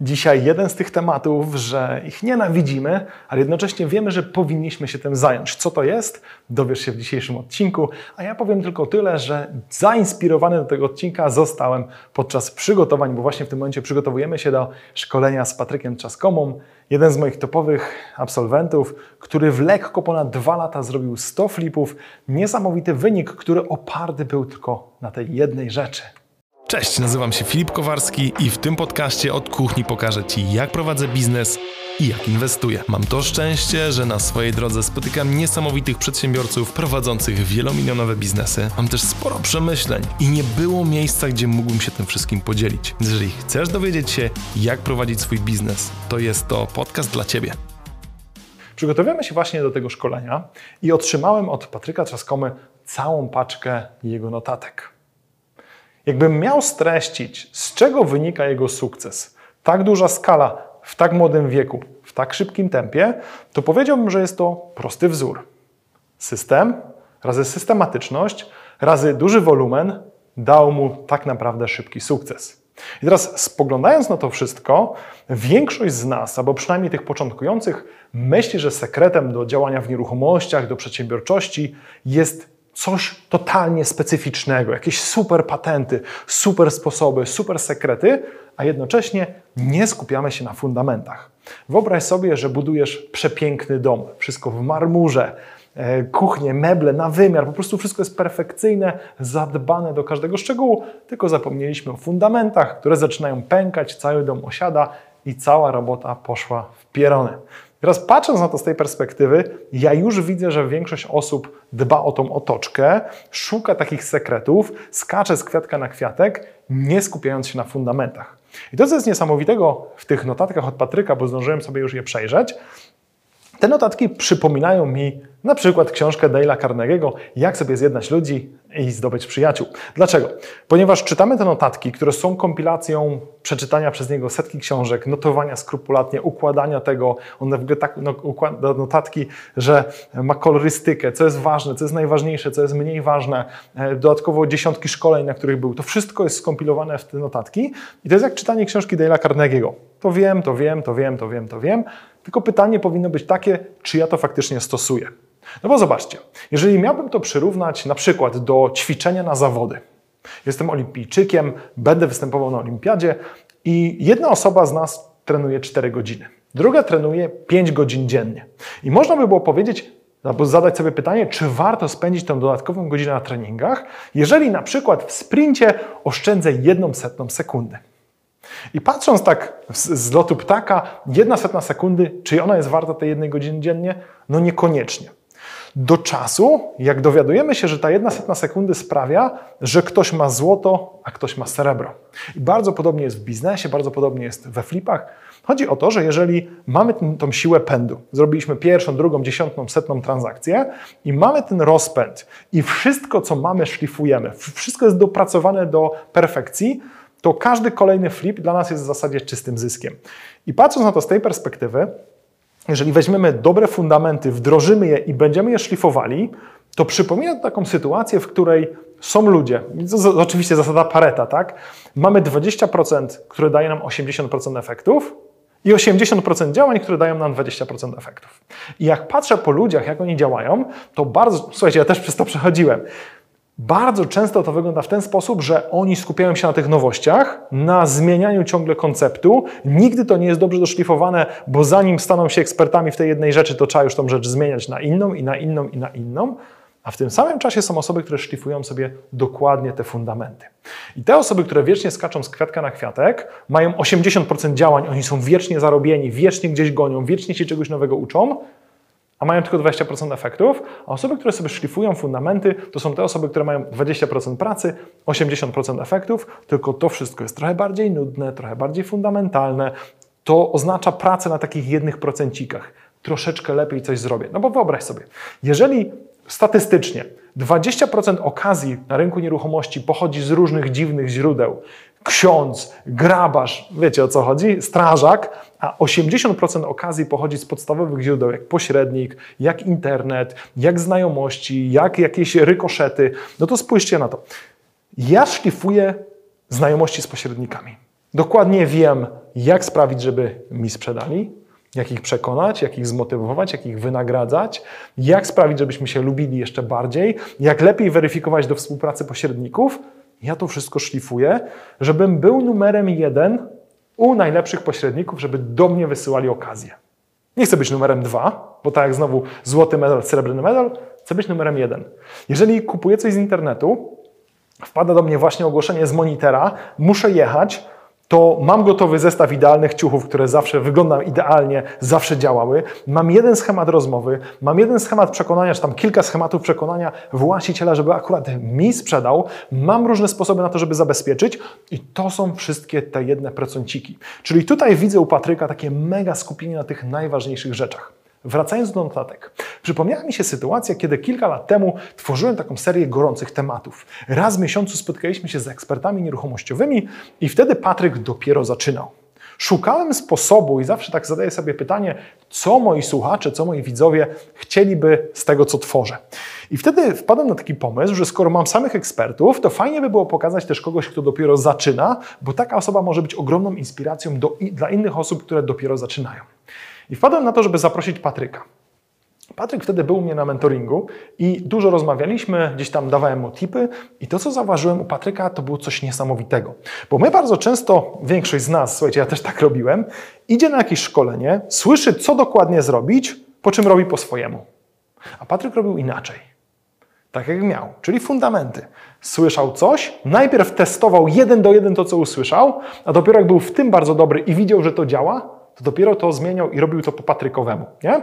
Dzisiaj jeden z tych tematów, że ich nienawidzimy, ale jednocześnie wiemy, że powinniśmy się tym zająć. Co to jest? Dowiesz się w dzisiejszym odcinku, a ja powiem tylko tyle, że zainspirowany do tego odcinka zostałem podczas przygotowań, bo właśnie w tym momencie przygotowujemy się do szkolenia z Patrykiem Trzaskomą, jeden z moich topowych absolwentów, który w lekko ponad dwa lata zrobił 100 flipów. Niesamowity wynik, który oparty był tylko na tej jednej rzeczy – Cześć, nazywam się Filip Kowarski i w tym podcaście od kuchni pokażę Ci, jak prowadzę biznes i jak inwestuję. Mam to szczęście, że na swojej drodze spotykam niesamowitych przedsiębiorców prowadzących wielomilionowe biznesy. Mam też sporo przemyśleń i nie było miejsca, gdzie mógłbym się tym wszystkim podzielić. Jeżeli chcesz dowiedzieć się, jak prowadzić swój biznes, to jest to podcast dla Ciebie. Przygotowujemy się właśnie do tego szkolenia i otrzymałem od Patryka Trzaskomy całą paczkę jego notatek. Jakbym miał streścić, z czego wynika jego sukces, tak duża skala w tak młodym wieku, w tak szybkim tempie, to powiedziałbym, że jest to prosty wzór. System razy systematyczność razy duży wolumen dał mu tak naprawdę szybki sukces. I teraz spoglądając na to wszystko, większość z nas, albo przynajmniej tych początkujących, myśli, że sekretem do działania w nieruchomościach, do przedsiębiorczości jest coś totalnie specyficznego, jakieś super patenty, super sposoby, super sekrety, a jednocześnie nie skupiamy się na fundamentach. Wyobraź sobie, że budujesz przepiękny dom, wszystko w marmurze, e, kuchnie, meble na wymiar, po prostu wszystko jest perfekcyjne, zadbane do każdego szczegółu, tylko zapomnieliśmy o fundamentach, które zaczynają pękać, cały dom osiada i cała robota poszła w pierony. Teraz patrząc na to z tej perspektywy, ja już widzę, że większość osób dba o tą otoczkę, szuka takich sekretów, skacze z kwiatka na kwiatek, nie skupiając się na fundamentach. I to, co jest niesamowitego w tych notatkach od Patryka, bo zdążyłem sobie już je przejrzeć, te notatki przypominają mi na przykład książkę Dale'a Carnegie'ego Jak sobie zjednać ludzi i zdobyć przyjaciół. Dlaczego? Ponieważ czytamy te notatki, które są kompilacją przeczytania przez niego setki książek, notowania skrupulatnie, układania tego. On w ogóle tak no, układa notatki, że ma kolorystykę, co jest ważne, co jest najważniejsze, co jest mniej ważne. E, dodatkowo dziesiątki szkoleń, na których był. To wszystko jest skompilowane w te notatki i to jest jak czytanie książki Dale'a Carnegie'ego. To wiem, to wiem, to wiem, to wiem, to wiem. Tylko pytanie powinno być takie, czy ja to faktycznie stosuję. No bo zobaczcie, jeżeli miałbym to przyrównać na przykład do ćwiczenia na zawody. Jestem olimpijczykiem, będę występował na olimpiadzie i jedna osoba z nas trenuje 4 godziny. Druga trenuje 5 godzin dziennie. I można by było powiedzieć, albo zadać sobie pytanie, czy warto spędzić tę dodatkową godzinę na treningach, jeżeli na przykład w sprincie oszczędzę jedną setną sekundy. I patrząc tak z lotu ptaka, jedna setna sekundy, czy ona jest warta tej jednej godziny dziennie? No niekoniecznie. Do czasu, jak dowiadujemy się, że ta jedna setna sekundy sprawia, że ktoś ma złoto, a ktoś ma srebro. I bardzo podobnie jest w biznesie, bardzo podobnie jest we flipach. Chodzi o to, że jeżeli mamy ten, tą siłę pędu, zrobiliśmy pierwszą, drugą, dziesiątą, setną transakcję i mamy ten rozpęd i wszystko, co mamy, szlifujemy, wszystko jest dopracowane do perfekcji, to każdy kolejny flip dla nas jest w zasadzie czystym zyskiem. I patrząc na to z tej perspektywy, jeżeli weźmiemy dobre fundamenty, wdrożymy je i będziemy je szlifowali, to przypomina to taką sytuację, w której są ludzie, oczywiście zasada Pareta, tak? Mamy 20%, które daje nam 80% efektów i 80% działań, które dają nam 20% efektów. I jak patrzę po ludziach, jak oni działają, to bardzo, słuchajcie, ja też przez to przechodziłem. Bardzo często to wygląda w ten sposób, że oni skupiają się na tych nowościach, na zmienianiu ciągle konceptu. Nigdy to nie jest dobrze doszlifowane, bo zanim staną się ekspertami w tej jednej rzeczy, to trzeba już tą rzecz zmieniać na inną i na inną i na inną. A w tym samym czasie są osoby, które szlifują sobie dokładnie te fundamenty. I te osoby, które wiecznie skaczą z kwiatka na kwiatek, mają 80% działań, oni są wiecznie zarobieni, wiecznie gdzieś gonią, wiecznie się czegoś nowego uczą, a mają tylko 20% efektów, a osoby, które sobie szlifują fundamenty, to są te osoby, które mają 20% pracy, 80% efektów, tylko to wszystko jest trochę bardziej nudne, trochę bardziej fundamentalne. To oznacza pracę na takich jednych procencikach. Troszeczkę lepiej coś zrobię. No bo wyobraź sobie, jeżeli statystycznie 20% okazji na rynku nieruchomości pochodzi z różnych dziwnych źródeł, ksiądz, grabarz, wiecie o co chodzi, strażak, a 80% okazji pochodzi z podstawowych źródeł, jak pośrednik, jak internet, jak znajomości, jak jakieś rykoszety, no to spójrzcie na to. Ja szlifuję znajomości z pośrednikami. Dokładnie wiem, jak sprawić, żeby mi sprzedali, jak ich przekonać, jak ich zmotywować, jak ich wynagradzać, jak sprawić, żebyśmy się lubili jeszcze bardziej, jak lepiej weryfikować do współpracy pośredników. Ja to wszystko szlifuję, żebym był numerem jeden u najlepszych pośredników, żeby do mnie wysyłali okazję. Nie chcę być numerem dwa, bo tak jak znowu złoty medal, srebrny medal, chcę być numerem jeden. Jeżeli kupuję coś z internetu, wpada do mnie właśnie ogłoszenie z monitera, muszę jechać, to mam gotowy zestaw idealnych ciuchów, które zawsze wyglądają idealnie, zawsze działały. Mam jeden schemat rozmowy, mam jeden schemat przekonania, czy tam kilka schematów przekonania właściciela, żeby akurat mi sprzedał. Mam różne sposoby na to, żeby zabezpieczyć i to są wszystkie te jedne procenciki. Czyli tutaj widzę u Patryka takie mega skupienie na tych najważniejszych rzeczach. Wracając do notatek, przypomniała mi się sytuacja, kiedy kilka lat temu tworzyłem taką serię gorących tematów. Raz w miesiącu spotkaliśmy się z ekspertami nieruchomościowymi i wtedy Patryk dopiero zaczynał. Szukałem sposobu i zawsze tak zadaję sobie pytanie, co moi słuchacze, co moi widzowie chcieliby z tego, co tworzę. I wtedy wpadłem na taki pomysł, że skoro mam samych ekspertów, to fajnie by było pokazać też kogoś, kto dopiero zaczyna, bo taka osoba może być ogromną inspiracją do, dla innych osób, które dopiero zaczynają. I wpadłem na to, żeby zaprosić Patryka. Patryk wtedy był u mnie na mentoringu i dużo rozmawialiśmy, gdzieś tam dawałem mu tipy i to, co zauważyłem u Patryka, to było coś niesamowitego. Bo my bardzo często, większość z nas, słuchajcie, ja też tak robiłem, idzie na jakieś szkolenie, słyszy, co dokładnie zrobić, po czym robi po swojemu. A Patryk robił inaczej. Tak jak miał, czyli fundamenty. Słyszał coś, najpierw testował jeden do jeden to, co usłyszał, a dopiero jak był w tym bardzo dobry i widział, że to działa, to dopiero to zmieniał i robił to po Patrykowemu. Nie?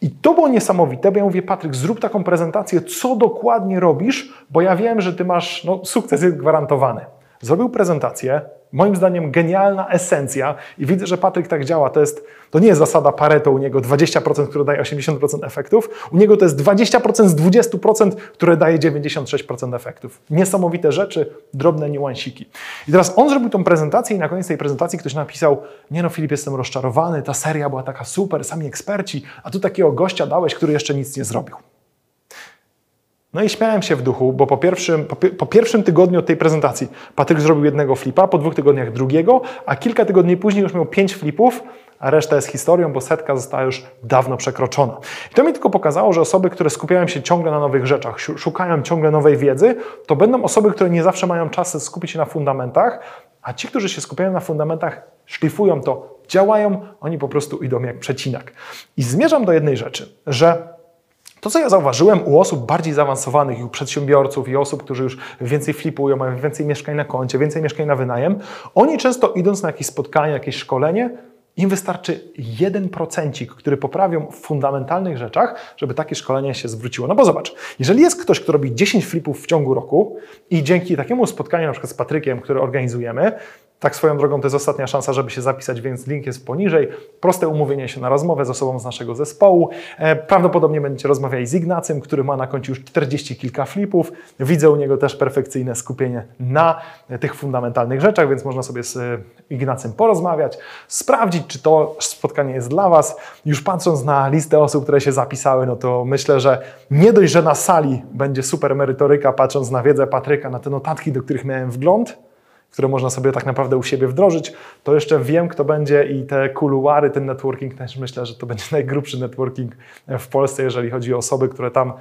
I to było niesamowite, bo ja mówię, Patryk, zrób taką prezentację, co dokładnie robisz, bo ja wiem, że ty masz, no, sukces jest gwarantowany. Zrobił prezentację, moim zdaniem genialna esencja i widzę, że Patryk tak działa. To, jest, to nie jest zasada Pareto u niego 20%, które daje 80% efektów. U niego to jest 20% z 20%, które daje 96% efektów. Niesamowite rzeczy, drobne niuansiki. I teraz on zrobił tą prezentację i na koniec tej prezentacji ktoś napisał nie no Filip, jestem rozczarowany, ta seria była taka super, sami eksperci, a tu takiego gościa dałeś, który jeszcze nic nie zrobił. No i śmiałem się w duchu, bo po pierwszym, po, po, pierwszym tygodniu tej prezentacji Patryk zrobił jednego flipa, po dwóch tygodniach drugiego, a kilka tygodni później już miał pięć flipów, a reszta jest historią, bo setka została już dawno przekroczona. I to mi tylko pokazało, że osoby, które skupiają się ciągle na nowych rzeczach, szukają ciągle nowej wiedzy, to będą osoby, które nie zawsze mają czas skupić się na fundamentach, a ci, którzy się skupiają na fundamentach, szlifują to, działają, oni po prostu idą jak przecinak. I zmierzam do jednej rzeczy, że to, co ja zauważyłem u osób bardziej zaawansowanych, u przedsiębiorców, i osób, którzy już więcej flipują, mają więcej mieszkań na koncie, więcej mieszkań na wynajem, oni często idąc na jakieś spotkanie, jakieś szkolenie, im wystarczy jeden procencik, który poprawią w fundamentalnych rzeczach, żeby takie szkolenie się zwróciło. No bo zobacz, jeżeli jest ktoś, kto robi 10 flipów w ciągu roku i dzięki takiemu spotkaniu, na przykład z Patrykiem, które organizujemy, tak swoją drogą to jest ostatnia szansa, żeby się zapisać, więc link jest poniżej. Proste umówienie się na rozmowę z osobą z naszego zespołu. E, prawdopodobnie będziecie rozmawiali z Ignacym, który ma na koncie już 40 kilka flipów. Widzę u niego też perfekcyjne skupienie na tych fundamentalnych rzeczach, więc można sobie z e, Ignacym porozmawiać, sprawdzić, czy to spotkanie jest dla Was. Już patrząc na listę osób, które się zapisały, no to myślę, że nie dość, że na sali będzie super merytoryka, patrząc na wiedzę Patryka, na te notatki, do których miałem wgląd, które można sobie tak naprawdę u siebie wdrożyć, to jeszcze wiem, kto będzie i te kuluary, ten networking, też myślę, że to będzie najgrubszy networking w Polsce, jeżeli chodzi o osoby, które tam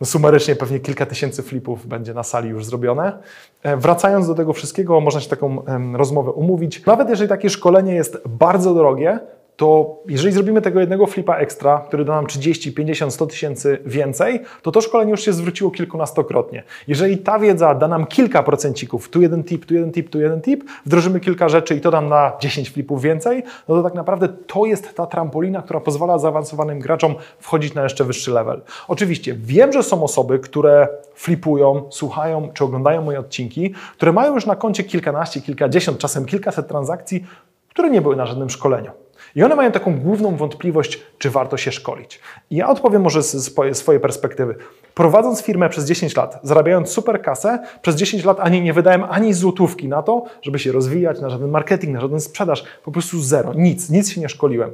no sumarycznie pewnie kilka tysięcy flipów będzie na sali już zrobione. E, wracając do tego wszystkiego, można się taką rozmowę umówić. Nawet jeżeli takie szkolenie jest bardzo drogie, to jeżeli zrobimy tego jednego flipa ekstra, który da nam 30, 50, 100 tysięcy więcej, to to szkolenie już się zwróciło kilkunastokrotnie. Jeżeli ta wiedza da nam kilka procencików, tu jeden tip, tu jeden tip, tu jeden tip, wdrożymy kilka rzeczy i to nam na 10 flipów więcej, no to tak naprawdę to jest ta trampolina, która pozwala zaawansowanym graczom wchodzić na jeszcze wyższy level. Oczywiście wiem, że są osoby, które flipują, słuchają czy oglądają moje odcinki, które mają już na koncie kilkanaście, kilkadziesiąt, czasem kilkaset transakcji, które nie były na żadnym szkoleniu. I one mają taką główną wątpliwość, czy warto się szkolić. I ja odpowiem może z swojej perspektywy. Prowadząc firmę przez 10 lat, zarabiając super kasę, przez 10 lat ani nie wydałem ani złotówki na to, żeby się rozwijać, na żaden marketing, na żaden sprzedaż. Po prostu zero, nic, nic się nie szkoliłem.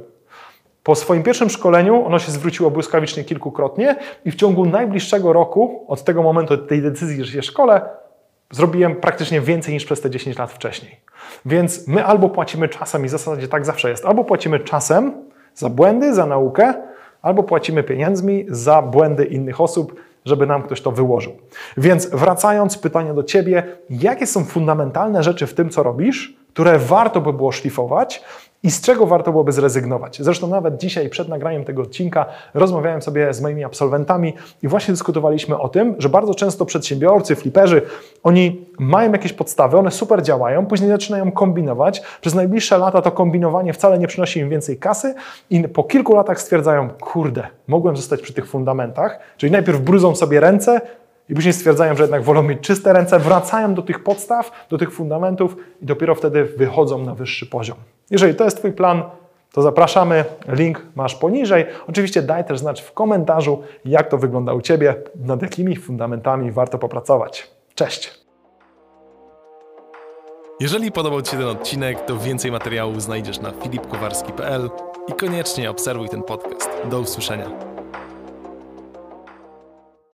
Po swoim pierwszym szkoleniu ono się zwróciło błyskawicznie kilkukrotnie i w ciągu najbliższego roku, od tego momentu, od tej decyzji, że się szkole, zrobiłem praktycznie więcej niż przez te 10 lat wcześniej. Więc my albo płacimy czasem i w zasadzie tak zawsze jest, albo płacimy czasem za błędy, za naukę, albo płacimy pieniędzmi za błędy innych osób, żeby nam ktoś to wyłożył. Więc wracając, pytanie do Ciebie, jakie są fundamentalne rzeczy w tym, co robisz, które warto by było szlifować i z czego warto byłoby zrezygnować. Zresztą nawet dzisiaj przed nagraniem tego odcinka rozmawiałem sobie z moimi absolwentami i właśnie dyskutowaliśmy o tym, że bardzo często przedsiębiorcy, fliperzy, oni mają jakieś podstawy, one super działają, później zaczynają kombinować. Przez najbliższe lata to kombinowanie wcale nie przynosi im więcej kasy i po kilku latach stwierdzają, kurde, mogłem zostać przy tych fundamentach, czyli najpierw brudzą sobie ręce, i później stwierdzają, że jednak wolą mieć czyste ręce, wracają do tych podstaw, do tych fundamentów i dopiero wtedy wychodzą na wyższy poziom. Jeżeli to jest Twój plan, to zapraszamy. Link masz poniżej. Oczywiście daj też znać w komentarzu, jak to wygląda u Ciebie, nad jakimi fundamentami warto popracować. Cześć! Jeżeli podobał Ci się ten odcinek, to więcej materiałów znajdziesz na filipkowarski.pl i koniecznie obserwuj ten podcast. Do usłyszenia.